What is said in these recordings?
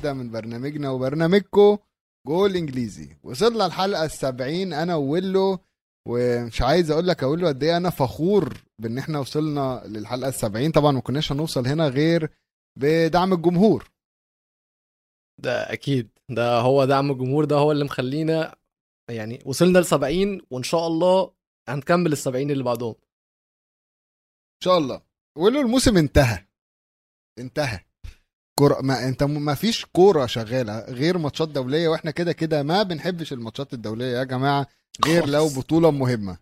جديدة من برنامجنا وبرنامجكم جول إنجليزي. وصلنا الحلقة السبعين أنا وويلو ومش عايز أقول لك أقول له قد إيه أنا فخور بإن إحنا وصلنا للحلقة السبعين. طبعا ما كناش هنوصل هنا غير بدعم الجمهور. ده أكيد. ده هو دعم الجمهور ده هو اللي مخلينا يعني وصلنا ل 70 وإن شاء الله هنكمل ال 70 اللي بعدهم. إن شاء الله. ويلو الموسم انتهى. انتهى. كرة ما انت ما فيش كورة شغالة غير ماتشات دولية وإحنا كده كده ما بنحبش الماتشات الدولية يا جماعة غير لو. بطولة مهمة.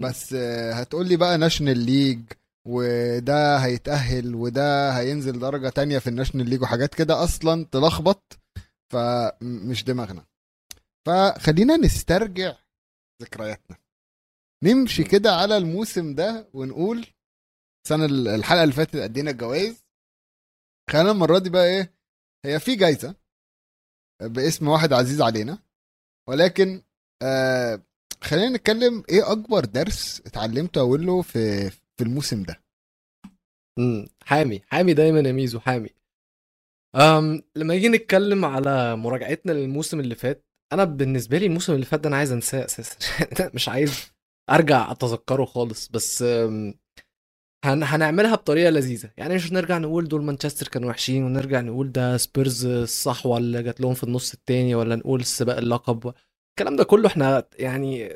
بس هتقول لي بقى Nations League وده هيتأهل وده هينزل درجة تانية في ال Nations League وحاجات كده أصلا تلخبط فمش دماغنا. فخلينا نسترجع ذكرياتنا. نمشي كده على الموسم ده ونقول السنة الحلقة اللي فاتت أدينا الجوائز خلينا المرة دي بقى إيه هي في جايزة باسم واحد عزيز علينا ولكن آه خلينا نتكلم إيه أكبر درس اتعلمته أقول له في في الموسم ده؟ امم حامي حامي دايما يا ميزو حامي. أم لما نيجي نتكلم على مراجعتنا للموسم اللي فات أنا بالنسبة لي الموسم اللي فات ده أنا عايز أنساه أساسا. مش عايز أرجع أتذكره خالص بس هن هنعملها بطريقة لذيذة. يعني مش نرجع نقول دول مانشستر كانوا وحشين ونرجع نقول ده سبيرز الصحوه اللي جات لهم في النص التاني ولا نقول سباق اللقب. الكلام ده كله إحنا يعني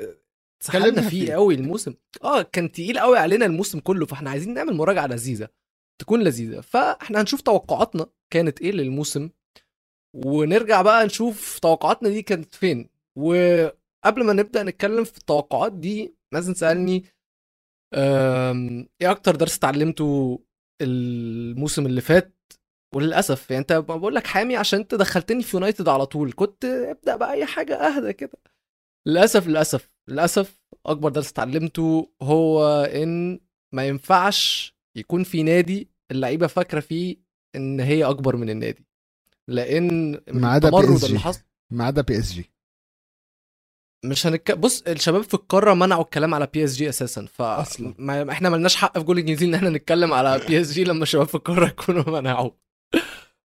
اتكلمنا فيه. قوي الموسم. آه كان تقيل قوي علينا الموسم كله فاحنا عايزين نعمل مراجعة لذيذة تكون لذيذة. فاحنا هنشوف توقعاتنا كانت إيه للموسم. ونرجع بقى نشوف توقعاتنا دي كانت فين. وقبل ما نبدأ نتكلم في التوقعات دي لازم تسالني أم، إيه أكتر درس اتعلمته الموسم اللي فات؟ وللأسف يعني انت بقول لك حامي عشان انت دخلتني في يونايتد على طول كنت ابدأ باي حاجة أهدى كده. للأسف للأسف للأسف أكبر درس اتعلمته هو إن ما ينفعش يكون في نادي اللعيبة فاكرة فيه إن هي أكبر من النادي. لأن ما عدا PSG. اللي حصل ما عدا بي اس جي مش هنك بص الشباب في القارة منعوا الكلام على بي اس جي أساسا ف أصلاً. ما إحنا ملناش حق في جول الجنزيل إن إحنا نتكلم على بي اس جي لما الشباب في القارة يكونوا منعوا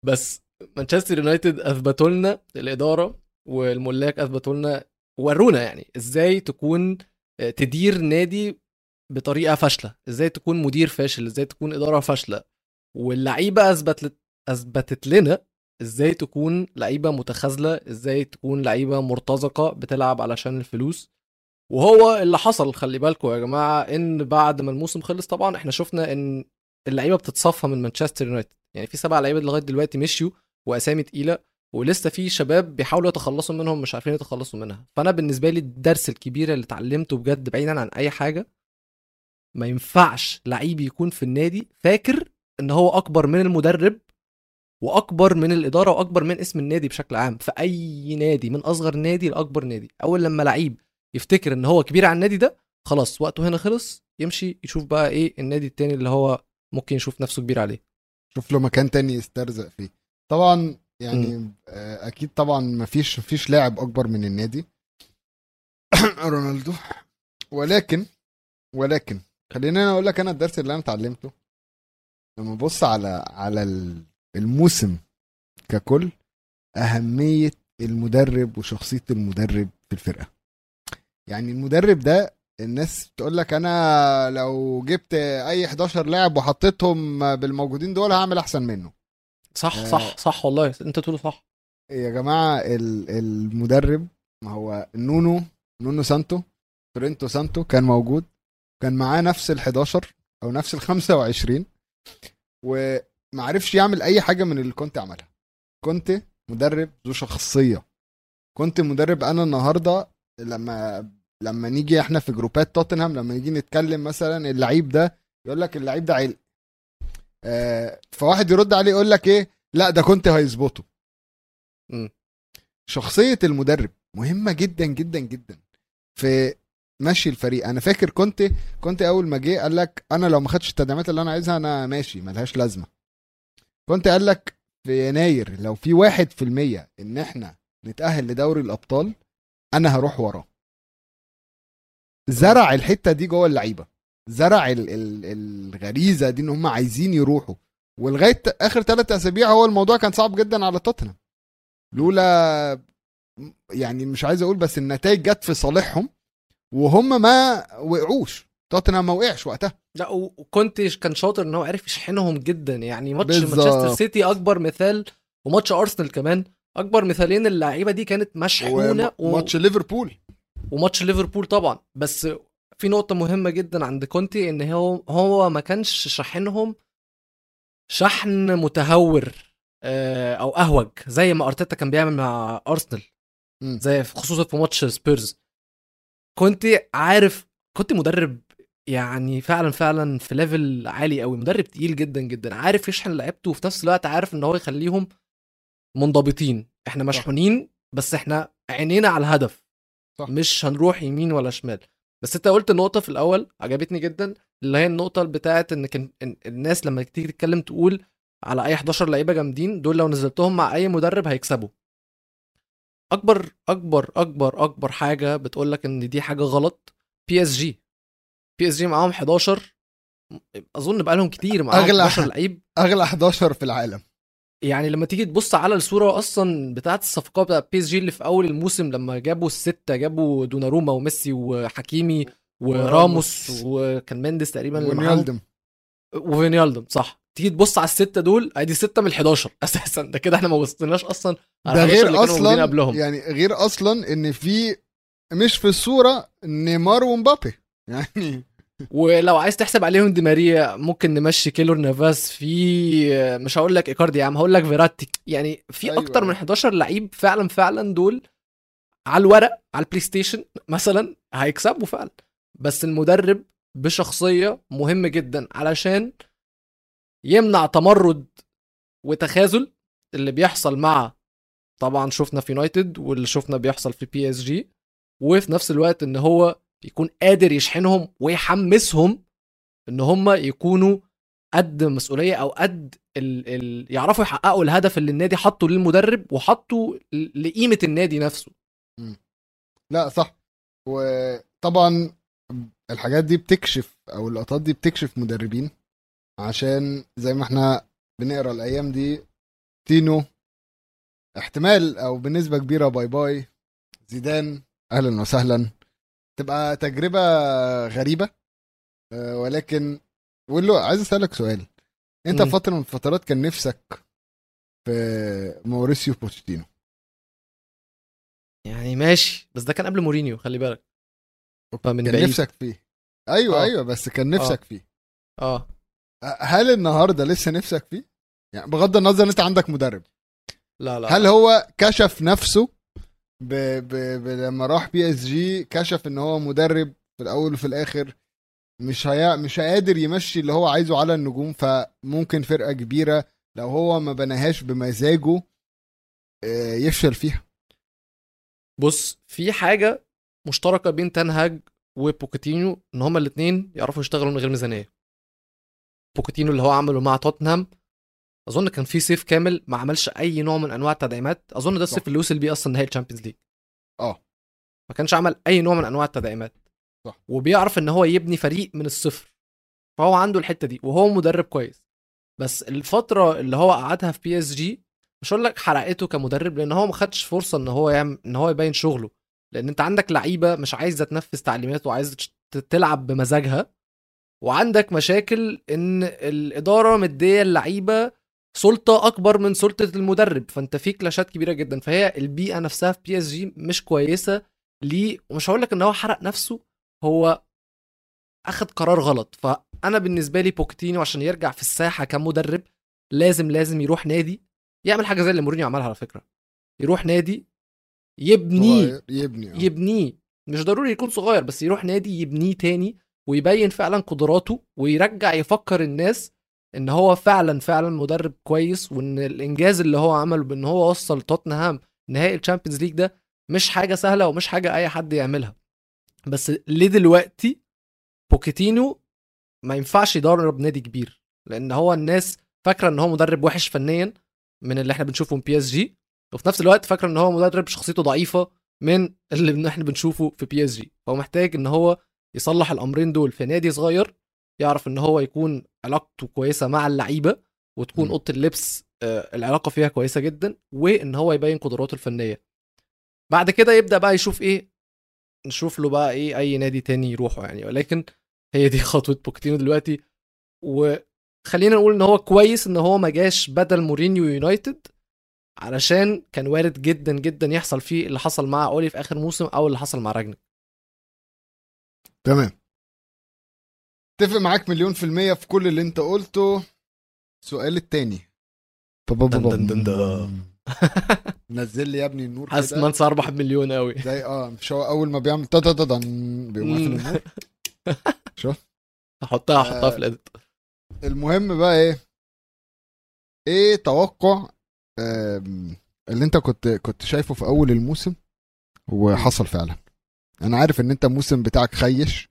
بس مانشستر يونايتد أثبتوا لنا الإدارة والملاك أثبتوا لنا ورونا يعني إزاي تكون آه، تدير نادي بطريقة فاشلة إزاي تكون مدير فاشل إزاي تكون إدارة فاشلة واللعيبة اثبتت أثبتت لنا إزاي تكون لعيبة متخاذلة إزاي تكون لعيبة مرتزقة بتلعب علشان الفلوس. وهو اللي حصل خلي بالكم يا جماعة ان بعد ما الموسم خلص طبعا إحنا شفنا ان اللعيبة بتتصفى من مانشستر يونايتد. يعني في سبع لعيبة لغاية دلوقتي مشيوا وأسامي تقيلة ولسه في شباب بيحاولوا يتخلصوا منهم مش عارفين يتخلصوا منها. فأنا بالنسبة لي الدرس الكبير اللي اتعلمته بجد بعيدا عن أي حاجة ما ينفعش لعيب يكون في النادي فاكر إن هو أكبر من المدرب وأكبر من الإدارة وأكبر من اسم النادي بشكل عام. في اي نادي من أصغر نادي لأكبر نادي أول لما لعيب يفتكر إن هو كبير على النادي ده خلاص وقته هنا خلص يمشي يشوف بقى إيه النادي التاني اللي هو ممكن يشوف نفسه كبير عليه. شوف له مكان تاني يسترزق فيه. طبعا يعني آه، أكيد طبعا ما فيش فيش لاعب أكبر من النادي. رونالدو. ولكن ولكن خليني أنا أقول لك أنا الدرس اللي أنا اتعلمته. لما ابص على على ال- الموسم ككل أهمية المدرب وشخصية المدرب في الفرقة. يعني المدرب ده الناس تقول لك أنا لو جبت أي 11 لاعب وحطيتهم بالموجودين دول هعمل أحسن منه. صح آه. صح صح والله. أنت تقول صح. يا جماعة ال- المدرب ما هو نونو نونو سانتو اسبيريتو سانتو كان موجود كان معاه نفس ال 11 أو نفس ال 25 وما عرفش يعمل أي حاجة من اللي كونتي عملها. كونتي مدرب ذو شخصية. كونتي مدرب أنا النهارده لما لما نيجي إحنا في جروبات توتنهام لما نيجي نتكلم مثلا اللعيب ده يقول لك اللعيب ده عيل. آه فواحد يرد عليه يقول لك إيه؟ لا ده كنت هيظبطه. شخصية المدرب مهمة جدا جدا جدا. في مشي الفريق. أنا فاكر كنت كنت أول ما جه قال لك أنا لو ما خدتش التدعيمات اللي أنا عايزها أنا ماشي ملهاش لازمة. كنت قال لك في يناير لو في واحد في المية إن إحنا نتأهل لدوري الأبطال أنا هروح وراه. زرع الحتة دي جوه اللعيبة. زرع ال ال الغريزة دي إن هم عايزين يروحوا. ولغاية آخر ثلاث أسابيع هو الموضوع كان صعب جدا على توتنهام. لولا يعني مش عايز أقول بس النتائج جت في صالحهم وهم ما وقعوش. توتنهام ما وقعش وقتها. لا و- وكنت كان شاطر إن هو عرف يشحنهم جدا. يعني ماتش. مانشستر سيتي أكبر مثال وماتش أرسنال كمان أكبر مثالين اللعيبة دي كانت مشحونة و... وماتش ليفربول. وماتش ليفربول طبعا. بس في نقطة مهمة جدا عند كونتي إن هو هو ما كانش شاحنهم شحن متهور آه، أو أهوج زي ما أرتيتا كان بيعمل مع أرسنال. زي خصوصا في ماتش سبيرز. كونتي عارف كونتي مدرب يعني فعلا فعلا في level عالي قوي. مدرب تقيل جدا جدا. عارف يشحن لعيبته وفي نفس الوقت عارف إن هو يخليهم منضبطين. إحنا مشحونين بس إحنا عينينا على الهدف. صح. مش هنروح يمين ولا شمال. بس انت قلت النقطه في الأول عجبتني جدا اللي هي النقطة بتاعت إن كان الناس لما تيجي تتكلم تقول على أي 11 لعيبة جامدين دول لو نزلتهم مع أي مدرب هيكسبوا. أكبر أكبر أكبر أكبر حاجة بتقول لك إن دي حاجة غلط بي اس جي بي إس جي معاهم 11 أظن بقى لهم كتير معاهم أغلى 11 ح- لعيب. أغلى 11 في العالم. يعني لما تيجي تبص على الصورة أصلا بتاعت الصفقات بتاعت PSG اللي في أول الموسم لما جابوا الستة جابوا دوناروما وميسي وحكيمي وراموس. وكان مينديز تقريبا وفينالدوم وفينالدوم صح. تيجي تبص على الستة دول أدي ستة من ال 11 أساسا. ده كده إحنا ما وصلناش أصلا ده 11 اللي غير أصلا قبلهم. يعني غير أصلا إن في مش في الصورة نيمار ومبابي. يعني ولو عايز تحسب عليهم دي ماريا ممكن نمشي كيلور نافاس في مش هقول لك إيكاردي يا عم هقول لك فيراتي يعني في أيوة. أيوة. أكتر من 11 لعيب فعلا فعلا دول على الورق على ال PlayStation مثلا هيكسبوا فعلا بس المدرب بشخصية مهم جدا علشان يمنع تمرد وتخاذل اللي بيحصل مع طبعا شفنا في يونايتد واللي شفنا بيحصل في PSG وفي نفس الوقت إن هو يكون قادر يشحنهم ويحمسهم إن هم يكونوا قد مسؤولية أو قد ال... ال... يعرفوا يحققوا الهدف اللي النادي حطه للمدرب وحطه لقيمة النادي نفسه. لا صح. وطبعا الحاجات دي بتكشف أو اللقطات دي بتكشف مدربين عشان زي ما إحنا بنقرأ الأيام دي بوتشيتينو احتمال أو بنسبة كبيرة bye bye زيدان أهلا وسهلا. تبقى تجربة غريبة أه، ولكن ولو عايز أسألك سؤال. أنت. في فترة من الفترات كان نفسك في موريسيو بوتشيتينو يعني ماشي بس ده كان قبل مورينيو خلي بالك. فمن كان بعيد. نفسك فيه. أيوه آه. أيوه بس كان نفسك فيه. آه. هل النهارده لسه نفسك فيه؟ يعني بغض النظر إن أنت عندك مدرب. لا لا هل هو كشف نفسه ب... ب... ب... لما راح PSG كشف إن هو مدرب في الأول وفي الآخر مش هي... مش قادر يمشي اللي هو عايزه على النجوم فممكن فرقة كبيرة لو هو ما بناهاش بمزاجه آه، يفشل فيها. بص في حاجة مشتركة بين تين هاج وبوكيتينو إن هما الاثنين يعرفوا يشتغلوا من غير ميزانية. بوكيتينو اللي هو عمله مع توتنهام أظن كان في صيف كامل ما عملش أي نوع من أنواع التدعيمات. أظن ده الصيف. اللي وصل بيه أصلا نهائي ال Champions League. آه. ما كانش عمل أي نوع من أنواع التدعيمات. صح. وبيعرف إن هو يبني فريق من الصفر. فهو عنده الحتة دي وهو مدرب كويس. بس الفترة اللي هو قعدها في PSG مش هقول لك حرقته كمدرب لأن هو ما خدش فرصة إن هو يعمل إن هو يبين شغله. لأن أنت عندك لعيبة مش عايزة تنفذ تعليمات وعايزة تلعب بمزاجها. وعندك مشاكل إن الإدارة مدية اللعيبة سلطة أكبر من سلطة المدرب. فأنت في كلاشات كبيرة جدا. فهي البيئة نفسها في PSG مش كويسة ليه. ومش هقول لك إن هو حرق نفسه هو أخد قرار غلط. فأنا بالنسبة لي بوكيتينو عشان يرجع في الساحة كمدرب لازم لازم يروح نادي يعمل حاجة زي اللي مورينيو عملها على فكرة. يروح نادي يبنيه صغير، يبني آه. يبنيه مش ضروري يكون صغير بس يروح نادي يبنيه تاني ويبين فعلا قدراته ويرجع يفكر الناس إن هو فعلا فعلا مدرب كويس وإن الإنجاز اللي هو عمله بإن هو وصل توتنهام نهائي الشامبيونز ليج ده مش حاجة سهلة ومش حاجة أي حد يعملها. بس ليه دلوقتي بوكيتينو ما ينفعش يدرب نادي كبير لأن هو الناس فاكرة إن هو مدرب وحش فنيا من اللي إحنا بنشوفه من PSG وفي نفس الوقت فاكرة إن هو مدرب شخصيته ضعيفة من اللي إحنا بنشوفه في PSG فهو محتاج إن هو يصلح الأمرين دول في نادي صغير يعرف إن هو يكون علاقته كويسة مع اللعيبة وتكون. أوضة اللبس آه، العلاقة فيها كويسة جدا وإن هو يبين قدراته الفنية. بعد كده يبدأ بقى يشوف إيه نشوف له بقى إيه أي نادي تاني يروحه يعني. ولكن هي دي خطوة بوكيتينو دلوقتي. وخلينا نقول إن هو كويس إن هو ما جاش بدل مورينيو يونايتد علشان كان وارد جدا جدا يحصل فيه اللي حصل مع أولي في آخر موسم أو اللي حصل مع رانجنيك تمام. اتفق معاك مليون في المية في كل اللي انت قلته. السؤال التاني. دن دن دن دن. نزل لي يا ابني النور حاسس كده. مانس أربح بمليون قوي زي آه مش هو أول ما بيعمل تا تا تا بيقوم قافل النور. شوف. هحطها هحطها آه. في ال edit. المهم بقى إيه؟ إيه توقع اللي انت كنت كنت شايفه في أول الموسم وحصل فعلا؟ أنا عارف إن أنت الموسم بتاعك خيش.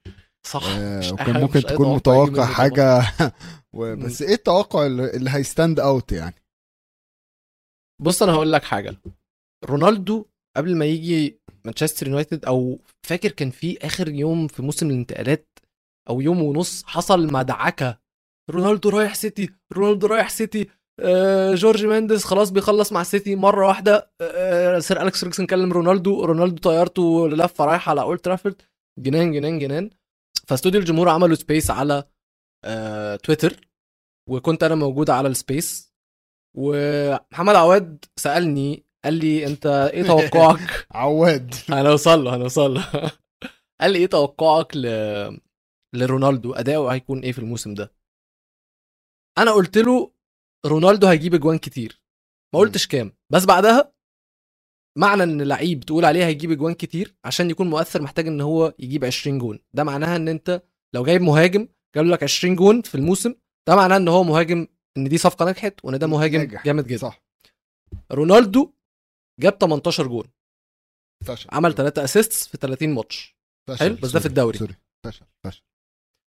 صح. آه، مش وكان ممكن مش تكون متوقع حاجة. و- بس إيه التوقع اللي, هي stand out يعني؟ بص أنا هقول لك حاجة. رونالدو قبل ما يجي مانشستر يونايتد أو فاكر كان في آخر يوم في موسم الانتقالات أو يوم ونص حصل مدعكه رونالدو رايح سيتي رونالدو رايح سيتي آه جورج مينديز خلاص بيخلص مع سيتي مرة واحدة. آه سير أليكس فيرجسون كلم رونالدو رونالدو طيارته لفة رايحة على أولد ترافورد. جنان جنان جنان. فاستوديو الجمهور عملوا space على آه تويتر وكنت أنا موجود على ال space ومحمد عواد سألني قال لي أنت إيه توقعك؟ عواد. هنوصل له هنوصل له. قال لي إيه توقعك ل... لرونالدو؟ أداؤه هيكون إيه في الموسم ده؟ أنا قلت له رونالدو هيجيب أجوان كتير. ما قلتش كام بس بعدها معنى إن لعيب تقول عليه هيجيب اجوان كتير عشان يكون مؤثر محتاج إن هو يجيب 20 جون. ده معناها إن أنت لو جايب مهاجم جاب لك 20 جون في الموسم ده معناه إن هو مهاجم إن دي صفقة نجحت وإن ده مهاجم ناجح. جامد جدا. صح. رونالدو جاب 18 جون. فشل. عمل 3 assists في 30 ماتش. فشل. حلو، بس ده في الدوري. sorry. فشل. فشل.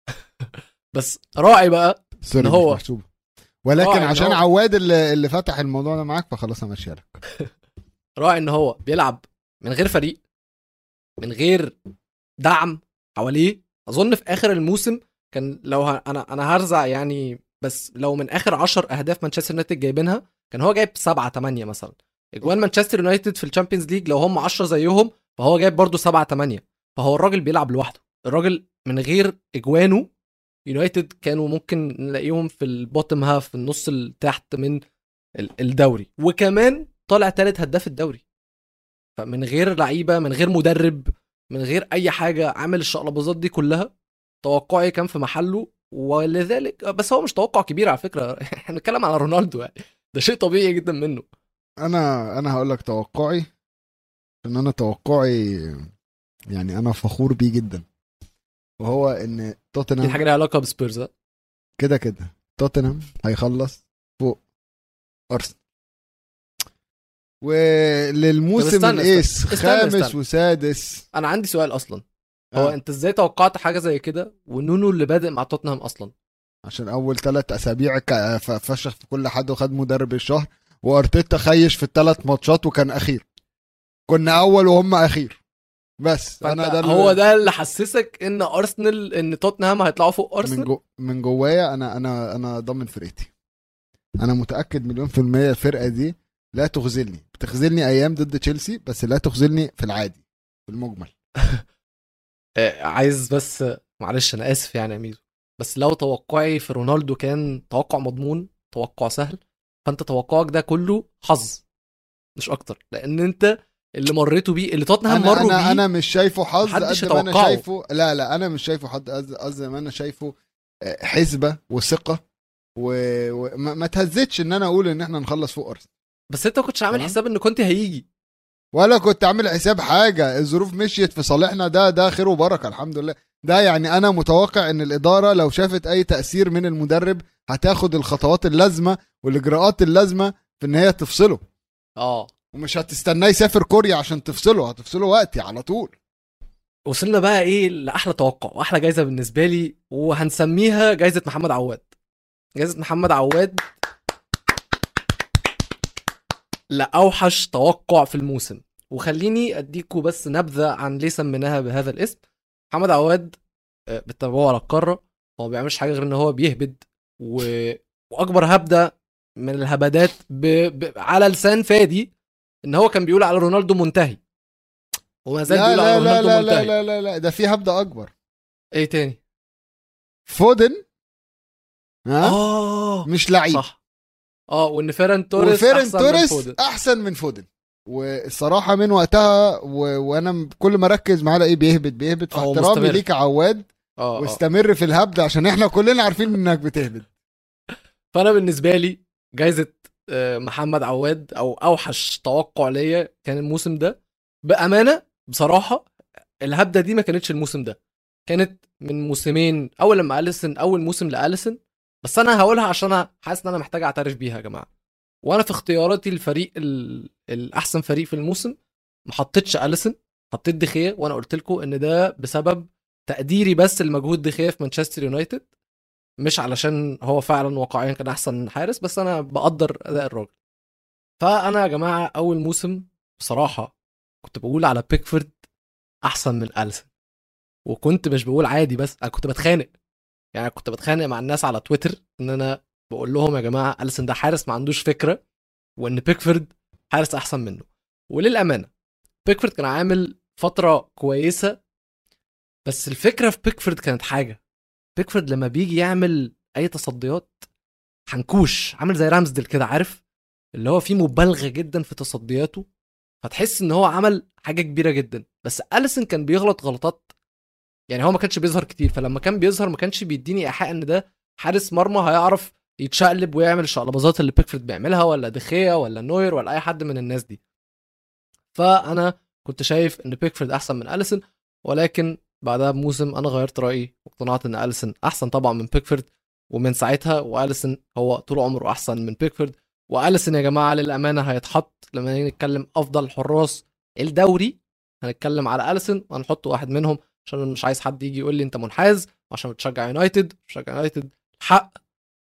بس راعي بقى sorry إن هو- مش محسوبة. ولكن عشان هو- عواد اللي, اللي فتح الموضوع ده معاك فخلاص همشيها لك. راعي إن هو بيلعب من غير فريق من غير دعم حواليه. أظن في آخر الموسم كان لو ه... أنا أنا هرزع يعني بس لو من آخر 10 أهداف مانشستر يونايتد جايبينها كان هو جايب 7 8 مثلا. إجوال مانشستر يونايتد في الشامبيونز ليج لو هم 10 زيهم فهو جايب برضه 7 8 فهو الراجل بيلعب لوحده. الراجل من غير إجواله يونايتد كانوا ممكن نلاقيهم في ال bottom half في النص تحت من ال- الدوري. وكمان طالع ثالث هداف الدوري. فمن غير لعيبة من غير مدرب من غير أي حاجة عامل الشقلباظات دي كلها توقعي كان في محله ولذلك بس هو مش توقع كبير على فكرة إحنا بنتكلم على رونالدو يعني ده شيء طبيعي جدا منه. أنا أنا هقول لك توقعي إن أنا توقعي يعني أنا فخور بيه جدا. وهو إن دي توتنهام حاجة ليها علاقة بسبيرز؟ كده كده. توتنهام هيخلص فوق أرسنال. وللموسم الإيس خامس. وسادس. أنا عندي سؤال أصلا. هو آه. أنت إزاي توقعت حاجة زي كده ونونو اللي بادئ مع توتنهام أصلا؟ عشان أول ثلاث أسابيع فشخ في كل حد وخد مدرب الشهر وأرتيتا خيش في الثلاث ماتشات وكان أخير. كنا أول وهم أخير. بس أنا ده اللي- هو ده اللي حسسك إن أرسنال إن توتنهام هيطلعوا فوق من ارسنال جو من جوايا أنا أنا أنا ضامن فرقتي. أنا متأكد مليون في المية الفرقة دي لا تخذلني. بتخذلني أيام ضد تشيلسي بس لا تخذلني في العادي في المجمل. آه، عايز بس معلش أنا آسف يعني يا ميزو. بس لو توقعي في رونالدو كان توقع مضمون توقع سهل فأنت توقعك ده كله حظ مش أكتر. لأن أنت اللي مريته بيه اللي توتنهام مروا أنا بيه أنا مش شايفه حظ قد ما أنا. شايفه. لا لا أنا مش شايفه حظ قد ما أنا شايفه آه، حسبة وثقة وما و... ما- ما تهزتش إن أنا أقول إن إحنا نخلص فوق أرسنال. بس انت ما كنتش عامل. حساب ان كنت هيجي. ولا كنت عامل حساب حاجة. الظروف مشيت في صالحنا. ده ده خير وبركة الحمد لله. ده يعني أنا متوقع إن الإدارة لو شافت أي تأثير من المدرب هتاخد الخطوات اللازمة والإجراءات اللازمة في إن هي تفصله. آه. ومش هتستناه يسافر كوريا عشان تفصله. هتفصله وقتي على طول. وصلنا بقى إيه لأحلى توقع وأحلى جايزة بالنسبة لي وهنسميها جايزة محمد عواد. جايزة محمد عواد لأوحش توقع في الموسم. وخليني أديكوا بس نبذة عن ليه سميناها بهذا الاسم. محمد عواد آه، بتتابعوه على القارة. هو ما بيعملش حاجة غير إن هو بيهبد و... وأكبر هبدة من الهبدات ب... ب... على لسان فادي إن هو كان بيقول على رونالدو منتهي. وما زال لا بيقول لا على لا رونالدو لا منتهي. لا لا لا لا ده في هبدة أكبر. إيه تاني؟ فودن؟ ها؟ آه. مش لعيب. صح. آه وإن فيران توريس وفيران توريس أحسن من فودن. أحسن من فودن. والصراحه من وقتها و... وأنا كل ما أركز معاه ألاقيه بيهبط بيهبط فاحترامي مستمر. ليك يا عواد. آه آه. واستمر في الهبد عشان إحنا كلنا عارفين إنك بتهبط فأنا بالنسبة لي جايزة آه، محمد عواد أو أوحش توقع ليا كان الموسم ده. بأمانة بصراحة الهبدة دي ما كانتش الموسم ده. كانت من موسمين أول لما أليسن أول موسم لأليسن بس أنا هقولها عشان أنا حاسس إن أنا محتاج أعترف بيها يا جماعة. وأنا في اختياراتي الفريق ال... الأحسن فريق في الموسم ما حطيتش أليسن حطيت دخيه وأنا قلت لكم إن ده بسبب تقديري بس لمجهود دخيه في مانشستر يونايتد. مش علشان هو فعلا واقعيا كان أحسن حارس بس أنا بقدر أداء الراجل. فأنا يا جماعة أول موسم بصراحة كنت بقول على بيكفورد أحسن من اليسون وكنت مش بقول عادي بس أنا كنت بتخانق. يعني كنت بتخانق مع الناس على تويتر إن أنا بقول لهم يا جماعة اليسون ده حارس ما عندوش فكرة وإن بيكفورد حارس أحسن منه. وللأمانة بيكفورد كان عامل فترة كويسة بس الفكرة في بيكفورد كانت حاجة. بيكفورد لما بيجي يعمل أي تصديات حنكوش عامل زي رامزدل كده عارف؟ اللي هو فيه مبالغة جدا في تصدياته فتحس إن هو عمل حاجة كبيرة جدا. بس اليسون كان بيغلط غلطات يعني هو ما كانش بيظهر كتير فلما كان بيظهر ما كانش بيديني إيحاء إن ده حارس مرمى هيعرف يتشقلب ويعمل الشقلباظات اللي بيكفورد بيعملها ولا دخيا ولا نوير ولا أي حد من الناس دي. فأنا كنت شايف إن بيكفورد أحسن من اليسون ولكن بعدها بموسم أنا غيرت رأيي واقتنعت إن اليسون أحسن طبعا من بيكفورد ومن ساعتها واليسون هو طول عمره أحسن من بيكفورد واليسون يا جماعة للأمانة هيتحط لما نيجي نتكلم أفضل حراس الدوري. هنتكلم على اليسون وهنحط واحد منهم عشان مش عايز حد يجي يقول لي انت منحاز عشان بتشجع يونايتد بتشجع يونايتد. الحق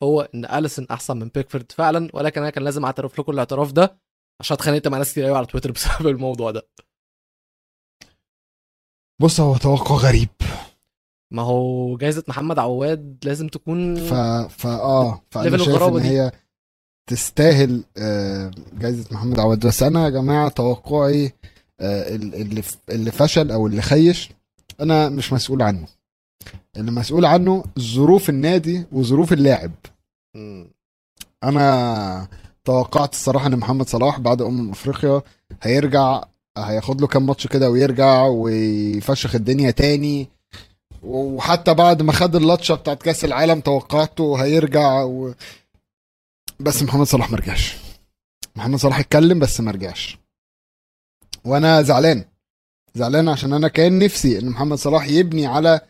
هو إن اليسون أحسن من بيكفورد فعلا ولكن أنا كان لازم أعترف لكم الاعتراف ده عشان اتخانقت مع ناس كتير قوي على تويتر بسبب الموضوع ده. بص هو توقع غريب. ما هو جايزة محمد عواد لازم تكون ف فا آه فأنا شايف إن. هي تستاهل آه، جايزة محمد عواد. بس أنا يا جماعة توقعي آه، ال- اللي اللي فشل أو اللي خيش أنا مش مسؤول عنه. اللي مسؤول عنه ظروف النادي وظروف اللاعب. أنا توقعت الصراحة إن محمد صلاح بعد أمم إفريقيا هيرجع هياخد له كام ماتش كده ويرجع ويفشخ الدنيا تاني. وحتى بعد ما خد اللطشة بتاعت كأس العالم توقعته هيرجع و... بس محمد صلاح ما رجعش محمد صلاح اتكلم بس ما رجعش وأنا زعلان. زعلان عشان أنا كان نفسي إن محمد صلاح يبني على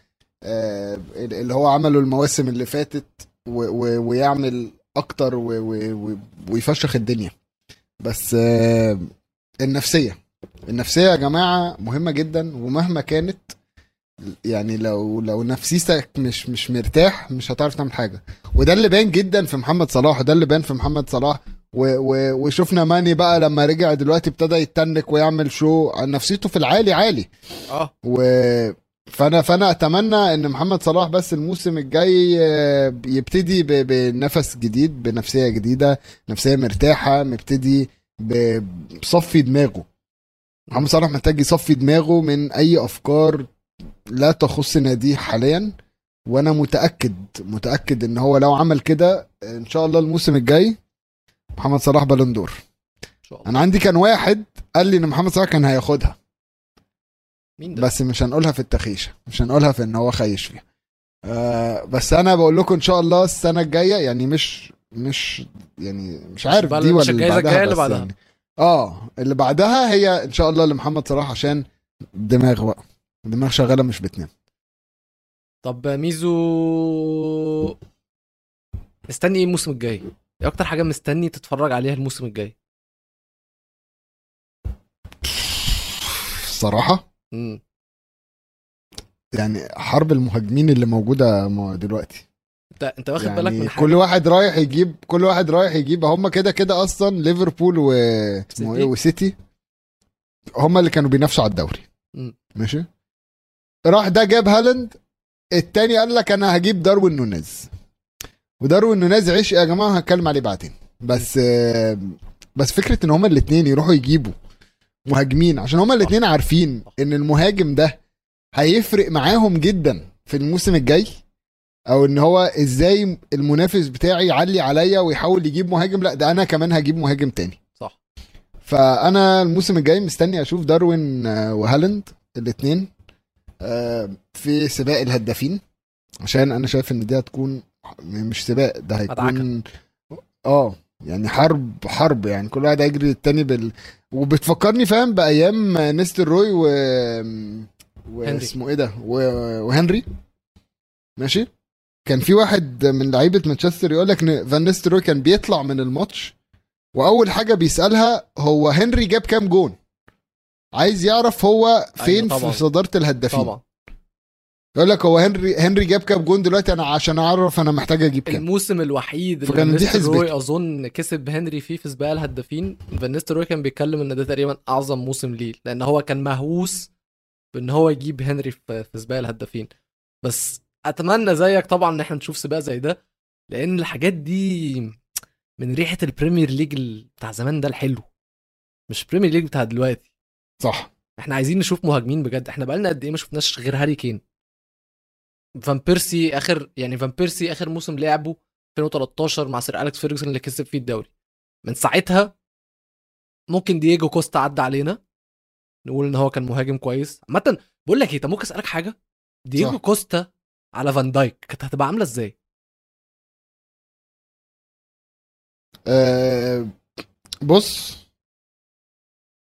آه، اللي هو عمله المواسم اللي فاتت. ويعمل أكتر. ويفشخ الدنيا بس آه، النفسية النفسية يا جماعة مهمة جدا ومهما كانت يعني لو لو نفسيتك مش مش مرتاح مش هتعرف تعمل حاجة وده اللي بان جدا في محمد صلاح وده اللي بان في محمد صلاح و و وشفنا ماني بقى لما رجع دلوقتي ابتدى يتنك ويعمل شو. نفسيته في العالي عالي. آه. و فانا فأنا أتمنى إن محمد صلاح بس الموسم الجاي آه، يبتدي بنفس جديد بنفسية جديدة نفسية مرتاحة مبتدي بصفي دماغه. محمد صلاح محتاج يصفي دماغه من أي أفكار لا تخص ناديه حاليا. وأنا متأكد متأكد إن هو لو عمل كده إن شاء الله الموسم الجاي محمد صلاح بالون دور. إن شاء الله. أنا عندي كان واحد قال لي إن محمد صلاح كان هياخدها. مين ده؟ بس مش هنقولها في التخيشة. مش هنقولها في إن هو خيش فيها. آه بس أنا بقول لكم إن شاء الله السنة الجاية يعني مش مش يعني مش عارف دي ولا اللي بعدها اللي بعدها. يعني. آه اللي بعدها هي إن شاء الله لمحمد صلاح عشان دماغ بقى. دماغ شغالة مش بتنام. طب ميزو مستني إيه الموسم الجاي؟ إيه أكتر حاجة مستني تتفرج عليها الموسم الجاي؟ الصراحه امم يعني حرب المهاجمين اللي موجودة م- دلوقتي. انت أنت واخد بالك يعني من حاجة؟ كل واحد رايح يجيب كل واحد رايح يجيب هم كده كده أصلا ليفربول و اسمه إيه؟ سيتي. وسيتي. هم اللي كانوا بينافسوا على الدوري. مم. ماشي؟ راح ده جاب هالاند التاني قال لك أنا هجيب داروين نونيز. وداروين نونيز عشق يا جماعة هتكلم عليه بعدين. بس آه، بس فكرة إن هما الاثنين يروحوا يجيبوا مهاجمين عشان هما الاثنين عارفين إن المهاجم ده هيفرق معاهم جدا في الموسم الجاي أو إن هو إزاي المنافس بتاعي يعلي عليا ويحاول يجيب مهاجم. لأ ده أنا كمان هجيب مهاجم تاني. صح. فأنا الموسم الجاي مستني أشوف داروين آه، وهالاند الاثنين في سباق الهدافين عشان أنا شايف إن دي هتكون مش سباق ده هيكون آه يعني حرب حرب يعني كل واحد هيجري للتاني بال وبتفكرني فاهم بأيام نيستلروي و واسمه إيه ده؟ و... وهنري. ماشي؟ كان في واحد من لعيبة مانشستر يقول لك إن فان نيستلروي كان بيطلع من الماتش وأول حاجة بيسألها هو هنري جاب كام جون؟ عايز يعرف هو فين أيوة طبعاً. في صدارة الهدافين. طبعا. يقول لك هو هنري هنري جاب كام جون دلوقتي؟ أنا عشان أعرف أنا محتاج أجيب كام. الموسم الوحيد اللي فكان دي حسبته. أظن كسب هنري فيه في سباق الهدافين. فان نيستلروي كان بيتكلم إن ده تقريبا أعظم موسم ليه لأن هو كان مهووس بإن هو يجيب هنري في سباق الهدافين. بس أتمنى زيك طبعا إن إحنا نشوف سباق زي ده لأن الحاجات دي من ريحة البريمير ليج بتاع زمان ده الحلو. مش Premier League بتاع دلوقتي. صح. إحنا عايزين نشوف مهاجمين بجد. إحنا بقالنا قد إيه ما شفناش غير هاري كين. فان بيرسي اخر يعني فان بيرسي آخر موسم لعبه 2013 مع سير أليكس فيرجسون اللي كسب فيه الدوري. من ساعتها ممكن دييجو كوستا عدى علينا. نقول إن هو كان مهاجم كويس. عامة بقول لك إيه طب ممكن أسألك حاجة؟ دييجو صح. كوستا على فان دايك كانت هتبقى عاملة إزاي؟ أه بص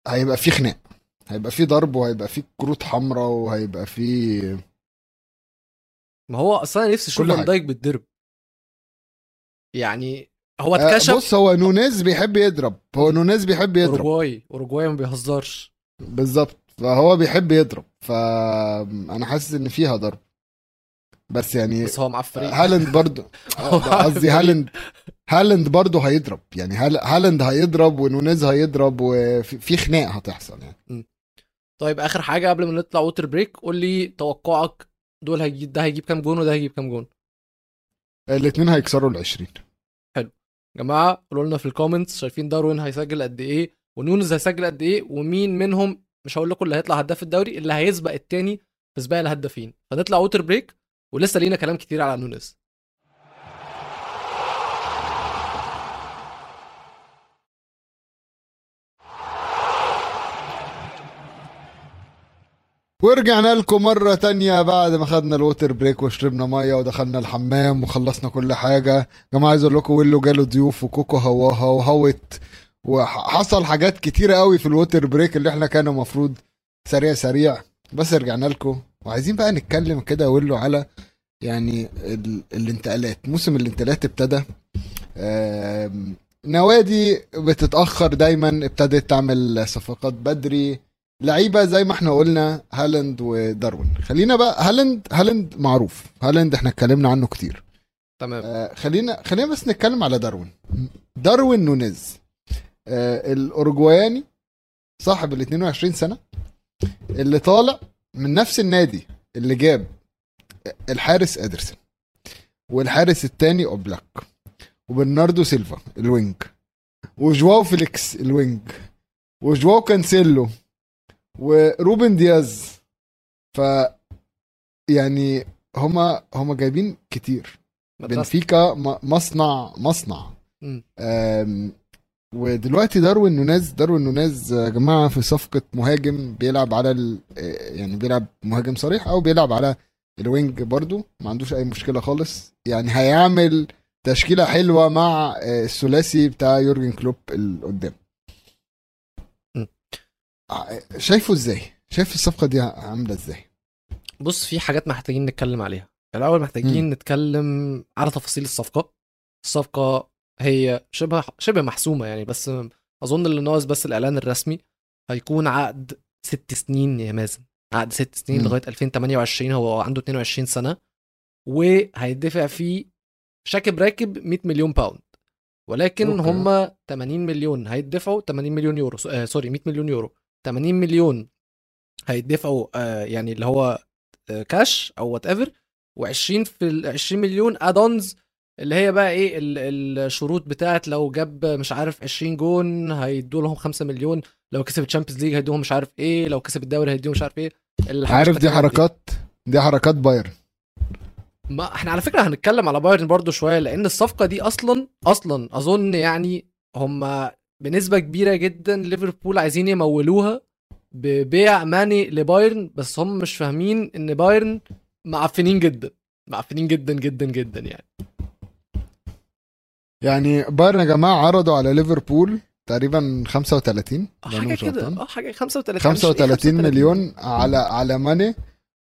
هيبقى في خناق. هيبقى في ضرب وهيبقى في كروت حمراء وهيبقى في ما هو أصلا نفسي أشوف فان. دايك بيتضرب يعني هو آه، اتكشف بص هو نونيز بيحب يضرب. هو نونيز بيحب يضرب. اوروجواي اوروجواي ما بيهزرش. بالظبط. فهو بيحب يضرب. فانا حاسس إن فيها ضرب بس يعني بس هو معاه في فريق هالاند برضو. هو قصدي. هالاند. هالاند برضو هيضرب. يعني هال- هالاند هيضرب ونونيز هيضرب وفي في خناق هتحصل يعني. طيب آخر حاجة قبل ما نطلع water break قول لي توقعك دول هيجيب ده هيجيب كام جون وده هيجيب كام جون. الاثنين هيكسروا ال 20 يا جماعة قولوا لنا في ال comments شايفين داروين هيسجل قد إيه ونونز هيسجل قد إيه ومين منهم مش هقول لكم اللي هيطلع هداف الدوري اللي هيسبق التاني في سباق الهدافين. فنطلع water break ولسه لينا كلام كتير على نونز. ورجعنا لكم مرة تانية بعد ما خدنا ال water break وشربنا مية ودخلنا الحمام وخلصنا كل حاجة. جماعة عايز أقول لكم ويلو جاله ضيوف وكوكو هواها وهوت. وحصل حاجات كتيرة قوي في ال water break اللي إحنا كان المفروض سريع سريع. بس رجعنا لكم. وعايزين بقى نتكلم كده ويلو على يعني ال... الانتقالات. موسم الانتقالات ابتدى. نوادي بتتأخر دايما ابتدت تعمل صفقات بدري. لعيبة زي ما إحنا قلنا هالاند وداروين. خلينا بقى هالاند هالاند معروف. هالاند إحنا اتكلمنا عنه كتير. تمام. آه خلينا خلينا بس نتكلم على داروين. داروين نونيز. آه الاورجواياني صاحب ال 22 سنة اللي طالع من نفس النادي اللي جاب الحارس إدرسون والحارس التاني أوبلاك وبرناردو سيلفا الوينج وجواو فيليكس الوينج وجواو كانسيلو وروبن دياز. ف يعني هما هما جايبين كتير. بنفيكا مصنع مصنع. ودلوقتي داروين نونيز داروين نونيز يا جماعة في صفقة مهاجم بيلعب على ال... يعني بيلعب مهاجم صريح أو بيلعب على ال wing برضو. ما عندوش أي مشكلة خالص. يعني هيعمل تشكيلة حلوة مع آه، الثلاثي بتاع يورجن كلوب اللي قدام. شايفه إزاي؟ شايف الصفقة دي عاملة إزاي؟ بص في حاجات محتاجين نتكلم عليها. الأول محتاجين نتكلم على تفاصيل الصفقة. الصفقة هي شبه شبه محسومة يعني بس أظن اللي ناقص بس الإعلان الرسمي. هيكون عقد ست سنين يا مازن. عقد ست سنين مم. لغاية 2028 هو عنده 22 سنة. وهيدفع فيه شاكب راكب 100 مليون pound ولكن okay. هم 80 مليون. هيدفعوا 80 مليون يورو. آه sorry 100 مليون يورو. 80 مليون هيدفعوا آه يعني اللي هو آه كاش أو whatever و20 في ال 20 مليون add-ons اللي هي بقى إيه ال- الشروط بتاعت لو جاب مش عارف 20 جون هيدوا لهم 5 مليون لو كسب ال Champions League هيدوهم مش عارف إيه لو كسب الدوري هيدوهم مش عارف إيه. عارف دي حركات؟ دي حركات بايرن. ما إحنا على فكرة هنتكلم على بايرن برضو شوية لأن الصفقة دي أصلا أصلا أظن يعني هم بنسبة كبيرة جدا ليفربول عايزين يمولوها ببيع ماني لبايرن بس هم مش فاهمين إن بايرن معفنين جدا معفنين جدا جدا جدا يعني. يعني بايرن يا جماعة عرضوا على ليفربول تقريبا 35 لو أنا حاجة كده. آه حاجة 35 35 مليون على على ماني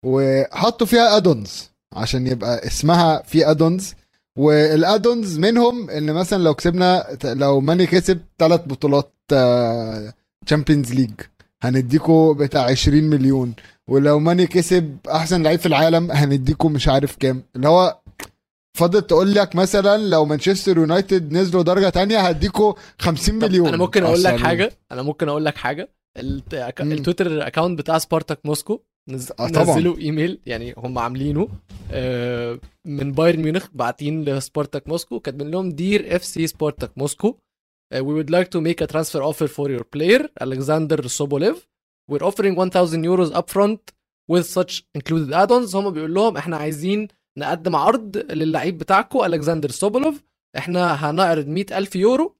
وحطوا فيها ادونز عشان يبقى اسمها في ادونز وال add-ons منهم إن مثلا لو كسبنا لو ماني كسب ثلاث بطولات Champions League هنديكوا بتاع 20 مليون. ولو ماني كسب أحسن لعيب في العالم هنديكوا مش عارف كام. اللي هو فضل تقول لك مثلا لو مانشستر يونايتد نزلوا درجة تانية هديكوا 50 طب مليون. أنا ممكن أقول لك. حاجة؟ أنا ممكن أقول لك حاجة. ال Twitter account بتاع سبارتاك موسكو نز... آه، طبعاً. نزلوا إيميل يعني هم عاملينه آه، من بايرن ميونخ باعتين لسبارتاك موسكو. كاتبين لهم Dear FC سبارتاك موسكو Uh, we would like to make a transfer offer for your player Alexander Sobolev. We're offering 1000 euros upfront with such included add-ons. هم بيقول لهم إحنا عايزين نقدم عرض للعيب بتاعكم الكسندر سوبولوف إحنا هنعرض 100000 يورو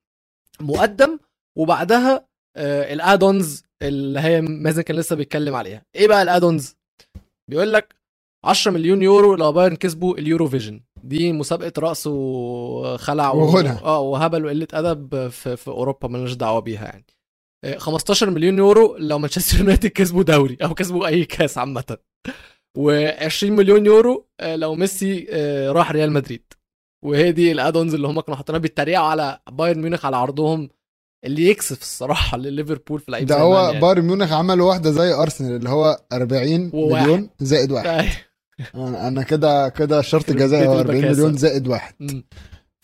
مقدم وبعدها آه ال add-ons اللي هي مازن كان لسه بيتكلم عليها. إيه بقى ال add-ons؟ بيقول لك 10 مليون يورو لو بايرن كسبوا ال Eurovision دي مسابقة رقص وخلع وغنى. آه وهبل وقلة أدب في, في أوروبا مالناش دعوة بيها يعني. آه، 15 مليون يورو لو مانشستر يونايتد كسبوا دوري أو كسبوا أي كاس عامة. و20 مليون يورو آه، لو ميسي آه، راح ريال مدريد. وهي دي ال add-ons اللي هم كانوا حاطينها بيتريقوا على بايرن ميونخ على عرضهم اللي يكسف الصراحة لليفربول في لعيب ده هو يعني. بايرن ميونخ عملوا واحدة زي أرسنال اللي هو 40 وواحد. مليون زائد واحد أيوة. أنا كده كده شرط هو 40 البكاسة. مليون زائد واحد.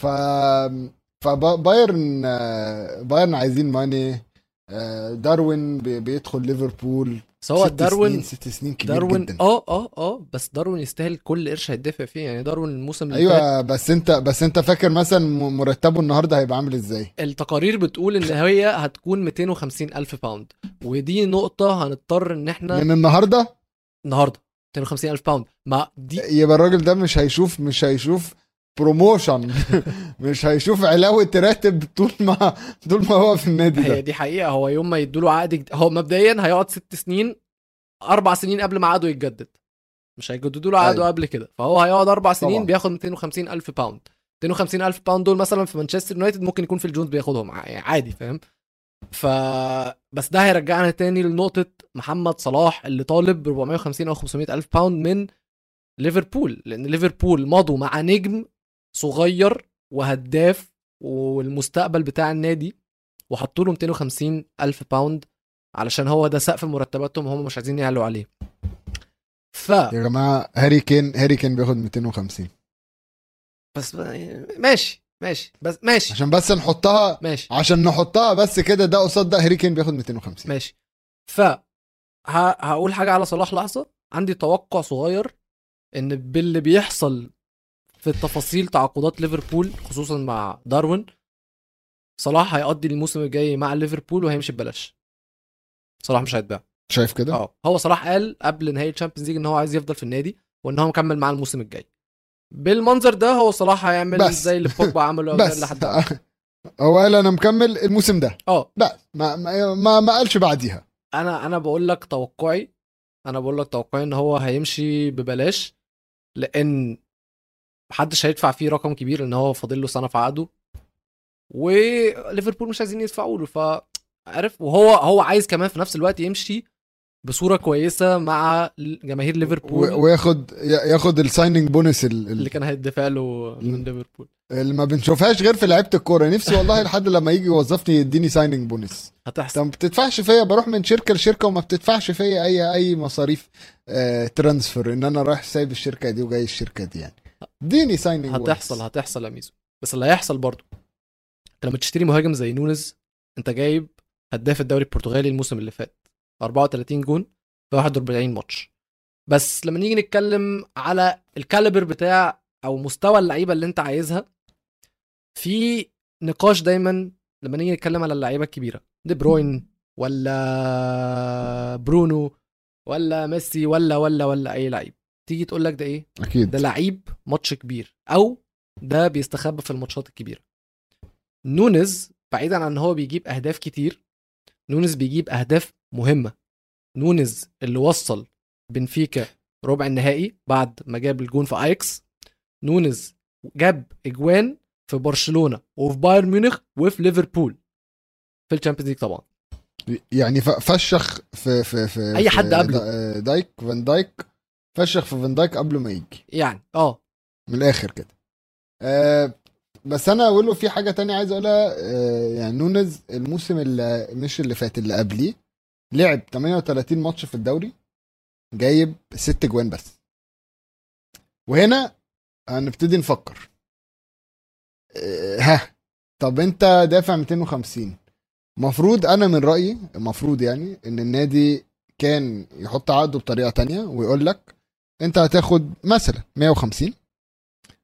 ف فبايرن بايرن عايزين ماني آه، داروين بي- بيدخل ليفربول ست داروين سنين ست سنين كبير داروين جدا. آه آه آه بس داروين يستاهل كل قرش هيدفع فيه. يعني داروين الموسم اللي فات أيوه بس أنت بس أنت فاكر مثلا مرتبه النهارده هيبقى عامل إزاي؟ التقارير بتقول إن هي هتكون 250 ألف باوند ودي نقطة هنضطر إن إحنا من النهارده؟ النهارده 250 ألف pound ما دي يبقى الراجل ده مش هيشوف مش هيشوف promotion مش هيشوف علاوة راتب طول ما طول ما هو في النادي هي ده دي حقيقة. هو يوم ما يدوا له عقد. هو مبدئيا هيقعد ست سنين أربع سنين قبل ما عقده يتجدد. مش هيجددوا له عقده أيوة. قبل كده. فهو هيقعد أربع سنين طبعا. بياخد 250 ألف pound 250 ألف pound دول مثلا في مانشستر يونايتد ممكن يكون في الجونز بياخدهم يعني عادي فاهم؟ ف بس ده هيرجعنا تاني لنقطة محمد صلاح اللي طالب 450 أو 500 ألف pound من ليفربول. لأن ليفربول مضوا مع نجم صغير وهداف والمستقبل بتاع النادي وحطوا له 250 ألف pound علشان هو ده سقف مرتباتهم هم مش عايزين يعلوا عليه. ف يا جماعة هاري كين هاري كين بياخد 250 بس ماشي ماشي بس ماشي. عشان بس نحطها ماشي. عشان نحطها بس كده ده قصاد ده هاري كين بياخد 250 ماشي. ف. هقول حاجة على صلاح لحظة. عندي توقع صغير إن باللي بيحصل في التفاصيل تعاقدات ليفربول خصوصا مع داروين. صلاح هيقضي الموسم الجاي مع ليفربول وهيمشي ببلاش. صلاح مش هيتباع. شايف كده؟ آه هو صلاح قال قبل نهايه ال Champions League إن هو عايز يفضل في النادي وإن هو مكمل معاه الموسم الجاي. بالمنظر ده هو صلاح هيعمل بس. زي اللي بوجبا عمله بس. اللي حد عمله. هو قال أنا مكمل الموسم ده. آه. لا ما ما ما, ما قالش بعديها. أنا أنا بقول لك توقعي أنا بقول لك توقعي إن هو هيمشي ببلاش لأن محدش هيدفع فيه رقم كبير ان هو فاضل له سنة في عقده. وليفربول مش عايزين يدفعوا له ف عارف وهو هو عايز كمان في نفس الوقت يمشي بصورة كويسة مع جماهير ليفربول. وياخد ياخد ال signing bonus ال- ال- اللي كان هيدفع له من. ليفربول. اللي ما بنشوفهاش غير في لعيبة الكورة. نفسي والله لحد لما يجي يوظفني يديني signing bonus هتحصل. ما بتدفعش فيا بروح من شركة لشركة وما بتدفعش فيا أي أي مصاريف آه transfer إن أنا رايح سايب الشركة دي وجاي الشركة دي يعني. اديني signing هتحصل هتحصل يا ميزو. بس اللي هيحصل برضه انت لما تشتري مهاجم زي نونز انت جايب هداف الدوري البرتغالي الموسم اللي فات 34 جون في 41 ماتش. بس لما نيجي نتكلم على ال caliber بتاع أو مستوى اللعيبة اللي انت عايزها في نقاش دايما لما نيجي نتكلم على اللعيبة الكبيرة. دي بروين ولا برونو ولا ميسي ولا ولا ولا أي لعيب. تيجي تقول لك ده إيه؟ أكيد. ده لعيب ماتش كبير أو ده بيستخبى في الماتشات الكبيرة. نونز بعيدا عن إن هو بيجيب أهداف كتير نونز بيجيب أهداف مهمة. نونز اللي وصل بنفيكا ربع النهائي بعد ما جاب الجون في أياكس. نونز جاب أجوان في برشلونة وفي بايرن ميونخ وفي ليفربول. في ال Champions League طبعا. يعني فشخ في في في في حد قبله. دا- دايك فان دايك فشخ في فان دايك قبل ما يجي. يعني آه. من الآخر كده. آه بس أنا أقول له في حاجة تانية عايز أقولها. آه يعني نونز الموسم اللي مش اللي فات اللي قبليه لعب 38 ماتش في الدوري جايب ست جوان بس. وهنا هنبتدي نفكر. آه ها طب أنت دافع 250 مفروض أنا من رأيي المفروض يعني إن النادي كان يحط عقده بطريقة تانية ويقول لك انت هتاخد مثلا 150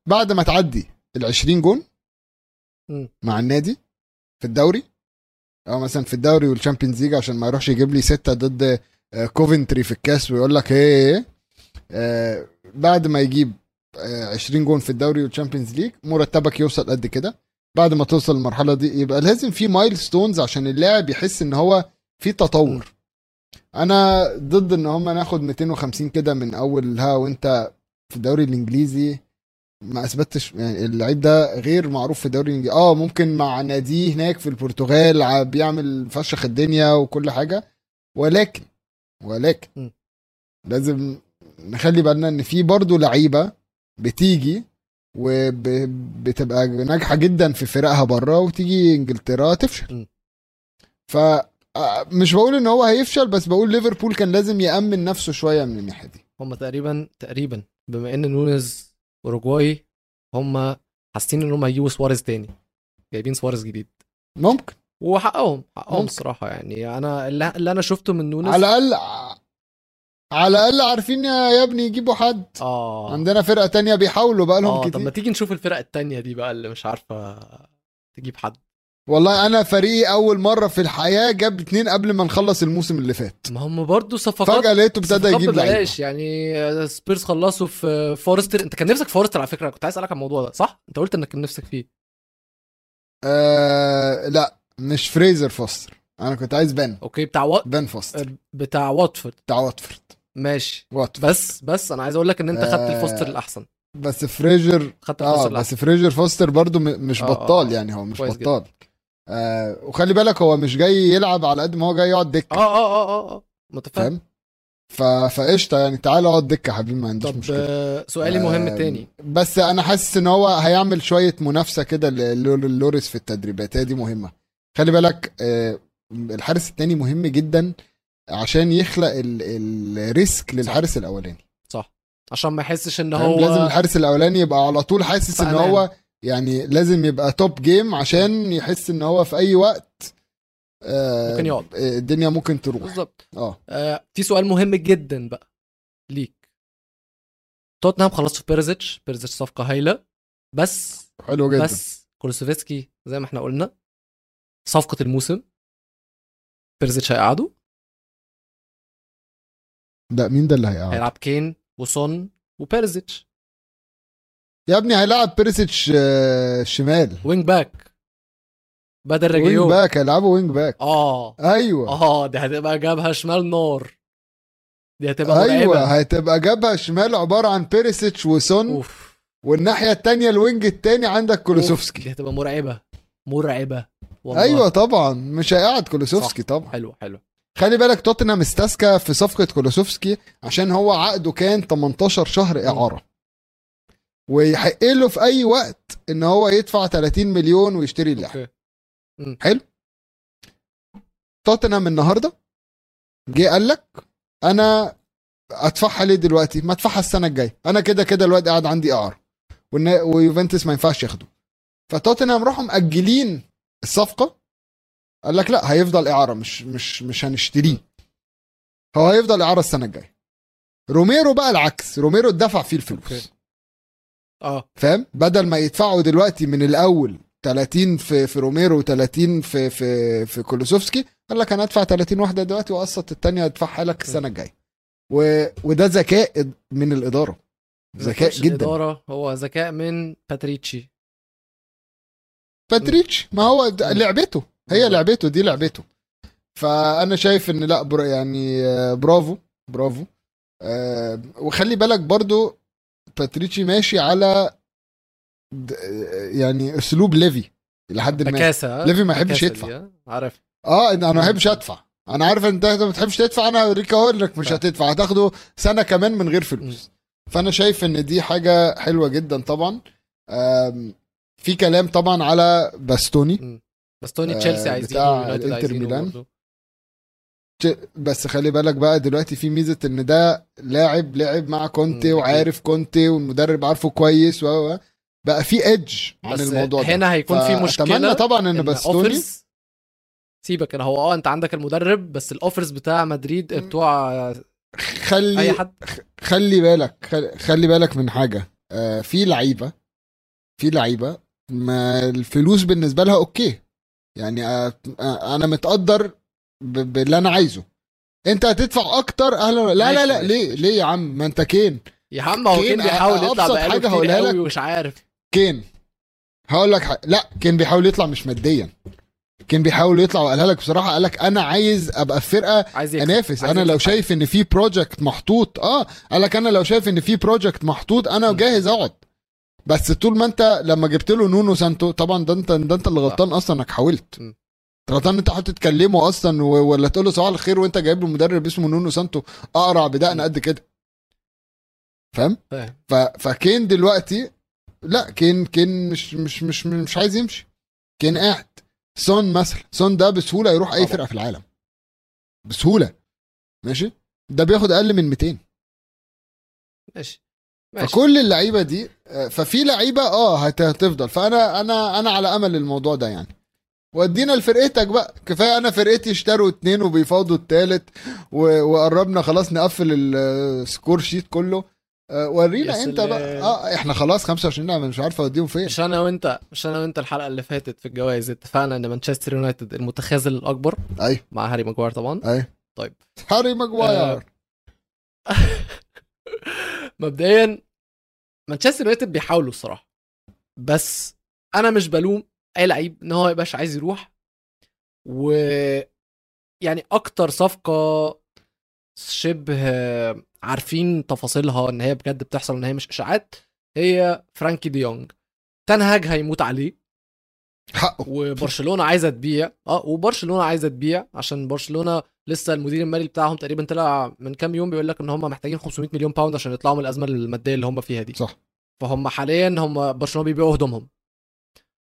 بعد ما تعدي ال 20 جون. مع النادي في الدوري أو مثلا في الدوري وال Champions League عشان ما يروحش يجيب لي ستة ضد آه، كوفنتري في الكاس ويقول لك إيه آه، بعد ما يجيب آه، 20 جون في الدوري وال Champions League مرتبك يوصل قد كده. بعد ما توصل المرحلة دي يبقى لازم في milestones عشان اللاعب يحس إن هو في تطور. أنا ضد ان هم ناخد 250 كده من اول ها وانت في الدوري الانجليزي ما اثبتش يعني اللعيب ده غير معروف في الدوري الإنجليزي آه ممكن مع ناديه هناك في البرتغال بيعمل فشخ الدنيا وكل حاجة ولكن ولكن م. لازم نخلي بالنا إن في برضه لعيبة بتيجي وبتبقى ناجحة جدا في فرقها بره وتيجي إنجلترا. تفشل ف مش بقول إن هو هيفشل بس بقول ليفربول كان لازم يأمن نفسه شوية من الناحية دي. هم تقريبا تقريبا بما إن نونز أوروجواي هم حاسين إن هم هيجيبوا سواريز تاني. جايبين سواريز جديد. ممكن. وحقهم حقهم. الصراحة يعني. أنا اللي, أنا شفته من نونز على الاقل على الأقل عارفين يا ابني يجيبوا حد. آه. عندنا فرقة تانية بيحاولوا بقى لهم طب كتير. ما تيجي نشوف الفرق التانية دي بقى اللي مش عارفة تجيب حد. والله أنا فريقي أول مرة في الحياة جاب اتنين قبل ما نخلص الموسم اللي فات. ما هم برضه صفقات فجأة لقيته ابتدى يجيب لعيبة. ببلاش. يعني سبيرز خلصوا في فورستر. أنت كان نفسك فورستر على فكرة. كنت عايز أسألك عن الموضوع ده صح؟ أنت قلت إنك كان نفسك فيه. آه لا مش فريزر فوستر أنا كنت عايز بن. أوكي بتاع what بن فوستر بتاع واتفورد. بتاع واتفورد. ماشي. واتفورد. بس بس أنا عايز أقول لك إن أنت خدت آه، الفوستر الأحسن. بس فريزر خدت آه الفوستر بس الاحسن فريزر فوستر برضو مش آه، آه، بطال آه. يعني هو مش كويس جدا. آه وخلي بالك هو مش جاي يلعب على قد ما هو جاي يقعد دكة. آه آه آه آه آه. متفاهم. فاهم؟ ف... فقشطة يعني تعالى اقعد دكة يا حبيبي ما عنديش طب مشكلة. آه، سؤالي مهم آه، تاني. بس أنا حاسس إن هو هيعمل شوية منافسة كده ل- ل- لوريس في التدريبات. هي دي مهمة. خلي بالك آه، الحارس التاني مهم جدا عشان يخلق ال- ال risk للحارس الأولاني. صح. عشان ما يحسش إن؟ هو لازم الحارس الأولاني يبقى على طول حاسس إن. هو يعني لازم يبقى top game عشان يحس إن هو في أي وقت آه، ممكن يقعد. آه، الدنيا ممكن تروح. بالظبط. آه. آه في سؤال مهم جدا بقى ليك. توتنهام خلصوا في بيريسيتش بيريسيتش صفقة هايلة بس حلو جدا. بس كولوسيفسكي زي ما إحنا قلنا صفقة الموسم. بيريسيتش هيقعدوا ده مين ده اللي هيقعد هيلعب كين وسون وبيريسيتش. يا ابني هيلعب بيرسيتش آه، شمال. wing back بدل wing رجيو back هيلعبوا wing back آه. أيوه. آه دي هتبقى جابها شمال نار. دي هتبقى أيوه مرعبه هتبقى جابها شمال عبارة عن بيريسيتش وسون. أوف. والناحية التانية ال wing التاني عندك أوف، كولوسوفسكي. دي هتبقى مرعبة. مرعبة. والله. أيوه طبعا. مش هيقعد كولوسيفسكي. طبعا. حلو حلو. خلي بالك توتنهام استسكى في صفقة كولوسيفسكي عشان هو عقده كان 18 شهر إعارة. ويحق له في أي وقت إن هو يدفع 30 مليون ويشتري اللاعب. حلو. توتنهام النهارده جه قال لك أنا أدفعها ليه دلوقتي؟ ما أدفعها السنة الجاية. أنا كده كده الواد قاعد عندي اعاره ويوفنتوس ما ينفعش ياخده. فتوتنهام راحوا مأجلين الصفقة. قال لك لا هيفضل اعاره مش مش مش هنشتريه. هو هيفضل اعاره السنة الجاية. روميرو بقى العكس. روميرو اتدفع فيه الفلوس. أوكي. آه. فاهم؟ بدل ما يدفعوا دلوقتي من الأول 30 في في روميرو و30 في في في كولوسيفسكي قال لك أنا ادفع 30 واحدة دلوقتي واقسط الثانية ادفعها لك السنة الجاية. و... وده ذكاء من الإدارة. ذكاء جدا. الإدارة هو ذكاء من باراتيتشي. باراتيتشي ما هو. لعبته. هي. لعبته دي لعبته. فأنا شايف إن لأ بر يعني آه، برافو برافو. آه، وخلي بالك برضو باراتيتشي ماشي على آه، يعني اسلوب ليفي لحد ما. بكاسة ليفي ما يحبش يدفع. آه، عارف. آه أنا ما بحبش أدفع. أنا عارف إن أنت ما بتحبش تدفع أنا اوريك اهو إنك مش هتدفع هتاخده سنة كمان من غير فلوس. فأنا شايف إن دي حاجة حلوة جدا طبعا. في كلام طبعا على باستوني. باستوني آه، تشيلسي عايزينه بتاع عايزينه ميلان. بس خلي بالك بقى دلوقتي في ميزة إن ده لاعب لعب مع كونتي وعارف كونتي والمدرب عارفه كويس و بقى في ايدج عن الموضوع ده. هنا هيكون في مشكلة اتمنى طبعا إن باستوني offers- سيبك أنا هو آه أنت عندك المدرب بس الاوفرز بتاع مدريد. بتوع خلي أي حد. خلي بالك خلي, بالك من حاجة. آه في لعيبة في لعيبة ما الفلوس بالنسبة لها أوكي. يعني آه آه أنا متقدر باللي أنا عايزه. أنت هتدفع أكتر أهلا لا لا لا ليه. ليه يا عم؟ ما أنت كين. يا عم هو كين كان بيحاول يطلع بقاله كتير هقولها قوي لك. ومش عارف. كين. هقول لك لا كين بيحاول يطلع مش ماديا. كين بيحاول يطلع وقالها لك بصراحة قال لك أنا عايز أبقى في فرقة عايز أنافس. عايز أنا لو شايف إن في project محطوط آه قال لك أنا لو شايف إن في project محطوط أنا. جاهز أقعد. بس طول ما أنت لما جبت له نونو سانتو طبعا ده أنت ده أنت اللي غلطان أصلا إنك حاولت. غلطان أنت حاطط تكلمه أصلا ولا تقول له صباح الخير وأنت جايب له مدرب اسمه نونو سانتو. أقرع بدقن. قد كده. فاهم. فكين دلوقتي لا كين كين مش مش مش مش عايز يمشي. كين قاعد. سون مثلا. سون ده بسهولة يروح أي. فرقة في العالم. بسهولة. ماشي؟ ده بياخد أقل من 200 ماشي. ماشي. فكل اللعيبة دي آه، ففي لعيبة آه هت- هتفضل. فأنا أنا أنا على أمل الموضوع ده يعني. ودينا لفرقتك بقى. كفاية أنا فرقتي اشتروا اتنين وبيفاوضوا التالت و- وقربنا خلاص نقفل ال score sheet كله. آه، ورينا انت بقى. سلام. آه إحنا خلاص 25 لاعب مش عارف اوديهم فين. مش أنا وأنت مش أنا وأنت الحلقة اللي فاتت في الجوائز اتفقنا إن مانشستر يونايتد المتخاذل الأكبر. أيوه مع هاري ماجواير طبعا. أيوه طيب. هاري ماجواير. مبدئيا مانشستر يونايتد بيحاولوا الصراحة. بس أنا مش بلوم أي لعيب إن هو يبقاش عايز يروح و يعني أكتر صفقة شبه عارفين تفاصيلها إن هي بجد بتحصل إن هي مش إشاعات هي فرانكي دي يونج تين هاج هيموت عليه. حقه. وبرشلونة عايزة تبيع. آه وبرشلونة عايزة تبيع عشان برشلونة لسه المدير المالي بتاعهم تقريبا طلع من كام يوم بيقول لك إن هم محتاجين 500 مليون باوند عشان يطلعوا من الأزمة المادية اللي هم فيها دي. صح. فهم حاليا هم برشلونة بيبيعوا هدومهم.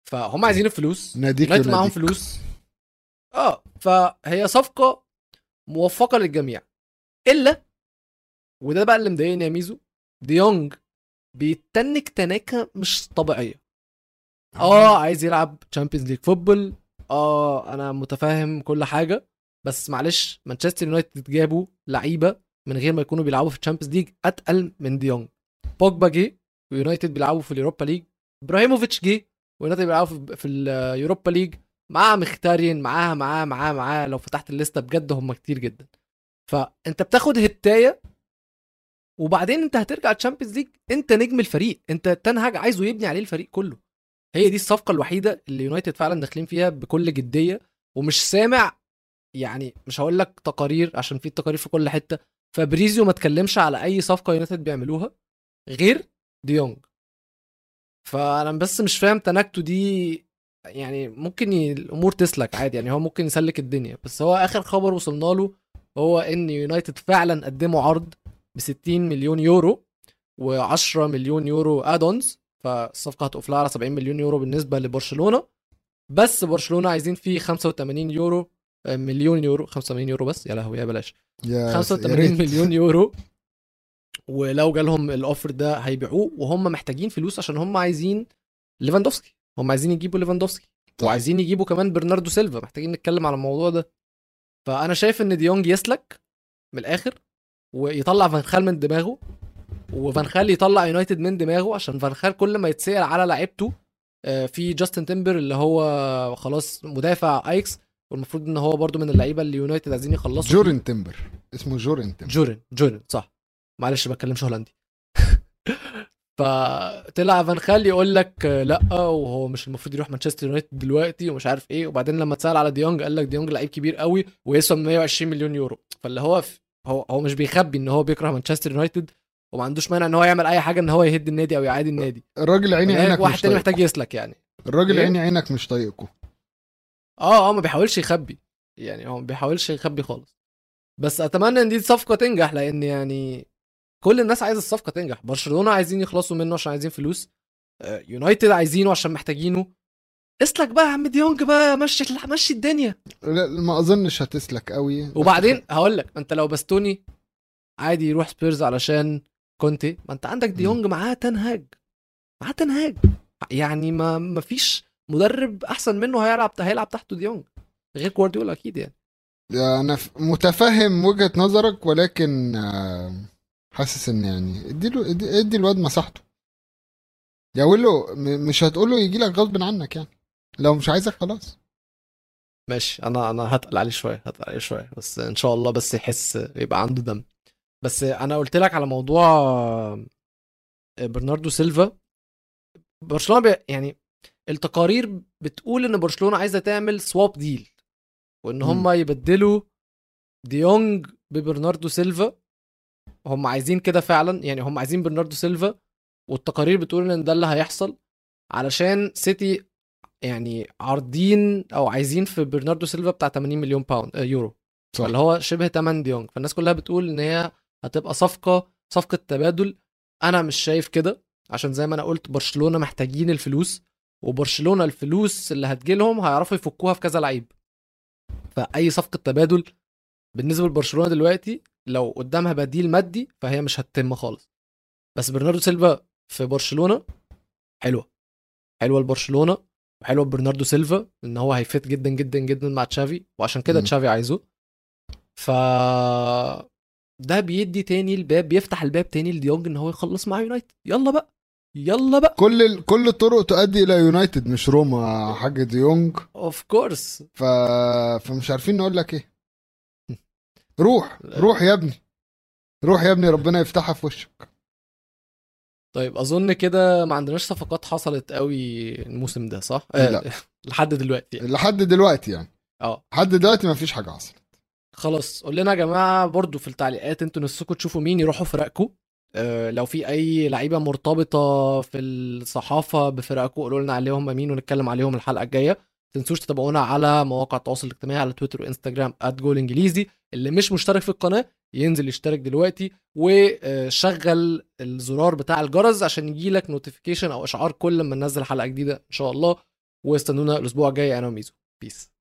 فهم عايزين الفلوس. ما هو يونايتد معاهم. فلوس. آه فهي صفقة موفقة للجميع. إلا وده بقى اللي مضايقني يا ميزو ديونج بيتنك تناكة مش طبيعية. آه عايز يلعب Champions League football آه أنا متفاهم كل حاجة بس معلش مانشستر يونايتد جابوا لعيبة من غير ما يكونوا بيلعبوا في ال Champions League أتقل من ديونج بوجبا جه ويونايتد بيلعبوا في ال Europa League. إبراهيموفيتش جه ويونايتد بيلعبوا في- في ال Europa League معاه مختارين معاه معاه معاه معاه لو فتحت الليستة بجد هم كتير جدا. فأنت بتاخد هتاية وبعدين أنت هترجع ال Champions League أنت نجم الفريق. أنت تين هاج عايزه يبني عليه الفريق كله. هي دي الصفقة الوحيدة اللي يونايتد فعلا داخلين فيها بكل جدية. ومش سامع يعني مش هقول لك تقارير عشان في تقارير في كل حتة. فابريزيو ما اتكلمش على أي صفقة يونايتد بيعملوها غير ديونج. فأنا بس مش فاهم تناكته دي يعني ممكن ي... الأمور تسلك عادي يعني هو ممكن يسلك الدنيا. بس هو آخر خبر وصلنا له هو إن يونايتد فعلا قدموا عرض ب 60 مليون يورو و10 مليون يورو add-ons فالصفقة هتقف لها على 70 مليون يورو بالنسبة لبرشلونة. بس برشلونة عايزين فيه 85 يورو آه، مليون يورو 85 يورو بس يا لهوي يا بلاش. يا يا 85 ريت. مليون يورو ولو جالهم ال offer ده هيبيعوه وهم محتاجين فلوس عشان هم عايزين ليفاندوفسكي. هم عايزين يجيبوا ليفاندوفسكي طيب. وعايزين يجيبوا كمان برناردو سيلفا. محتاجين نتكلم على الموضوع ده. فأنا شايف إن ديونج يسلك من الآخر ويطلع فان خال من دماغه وفان خال يطلع يونايتد من دماغه عشان فان خال كل ما يتسأل على لعيبته آه، في جاستن تيمبر اللي هو خلاص مدافع أياكس والمفروض إن هو برضو من اللعيبة اللي يونايتد عايزين يخلصوا جورين تيمبر اسمه جورين تيمبر جورين جورين صح. معلش ما بتكلمش هولندي فطلع فان خال يقول لك لأ وهو مش المفروض يروح مانشستر يونايتد دلوقتي ومش عارف إيه. وبعدين لما اتسأل على ديونج قال لك ديونج لعيب كبير قوي ويسوى 120 مليون يورو. فاللي هو هو هو مش بيخبي إن هو بيكره مانشستر يونايتد وما عندوش مانع إن هو يعمل أي حاجة إن هو يهد النادي أو يعادي النادي. الراجل عيني عينك واحد مش تاني محتاج يسلك يعني. الراجل إيه؟ عيني عينك مش طايقكم آه آه ما بيحاولش يخبي. يعني هو ما بيحاولش يخبي خالص. بس أتمنى إن دي صفقة تنجح لأن يعني كل الناس عايزة الصفقة تنجح. برشلونة عايزين يخلصوا منه عشان عايزين فلوس. آه، يونايتد عايزينه عشان محتاجينه. اسلك بقى يا عم ديونج بقى مشي مشي الدنيا. لا ما أظنش هتسلك قوي. وبعدين هقول لك انت لو باستوني عادي يروح سبيرز علشان كونتي. ما انت عندك ديونج معاه تين هاج معاه تين هاج يعني ما ما فيش مدرب أحسن منه هيلعب هيلعب تحته ديونج غير جوارديولا أكيد يعني. أنا متفهم وجهة نظرك ولكن آه، حاسس إن يعني ادي له ادي, ادي الواد مساحته. يا له مش هتقول له يجي لك غصب عنك يعني. لو مش عايزك خلاص. ماشي أنا أنا هتقل عليه شوية هتقل عليه شوية. بس إن شاء الله بس يحس يبقى عنده دم. بس أنا قلت لك على موضوع برناردو سيلفا. برشلونة بي يعني التقارير بتقول إن برشلونة عايزة تعمل swap deal وإن هم. يبدلوا ديونج ببرناردو سيلفا. هم عايزين كده فعلا يعني هم عايزين برناردو سيلفا والتقارير بتقول إن ده اللي هيحصل علشان سيتي يعني عارضين أو عايزين في برناردو سيلفا بتاع 80 مليون باوند آه، يورو. صح. اللي هو شبه 8 ديونج. فالناس كلها بتقول إن هي هتبقى صفقة صفقة تبادل. أنا مش شايف كده عشان زي ما أنا قلت برشلونة محتاجين الفلوس وبرشلونة الفلوس اللي هتجيلهم هيعرفوا يفكوها في كذا لعيب. فأي صفقة تبادل بالنسبة لبرشلونة دلوقتي لو قدامها بديل مادي فهي مش هتتم خالص. بس برناردو سيلفا في برشلونة حلوة. حلوة لبرشلونة وحلوة برناردو سيلفا إن هو هي fit جدا جدا جدا مع تشافي وعشان كده. تشافي عايزه. ف ده بيدي تاني الباب بيفتح الباب تاني لديونج إن هو يخلص مع يونايتد. يلا بقى يلا بقى. كل ال... كل الطرق تؤدي إلى يونايتد مش روما حاج ديونج. of course ف... فمش عارفين نقول لك إيه. روح روح يا ابني. روح يا ابني ربنا يفتحها في وشك. طيب أظن كده ما عندناش صفقات حصلت قوي الموسم ده صح؟ آه، لا. لحد دلوقتي يعني. لحد دلوقتي يعني. آه. لحد دلوقتي ما فيش حاجة حصلت. خلاص قول لنا يا جماعة برضو في التعليقات أنتوا نفسكم تشوفوا مين يروحوا فرقكم؟ آه، لو في أي لعيبة مرتبطة في الصحافة بفرقكم قولوا لنا عليهم مين ونتكلم عليهم الحلقة الجاية. تنسوش تتابعونا على مواقع التواصل الاجتماعي على تويتر وانستجرام @جول انجليزي. اللي مش مشترك في القناة ينزل يشترك دلوقتي وشغل الزرار بتاع الجرس عشان يجيلك notification أو إشعار كل ما ننزل حلقة جديدة إن شاء الله. واستنونا الأسبوع الجاي أنا وميزو. peace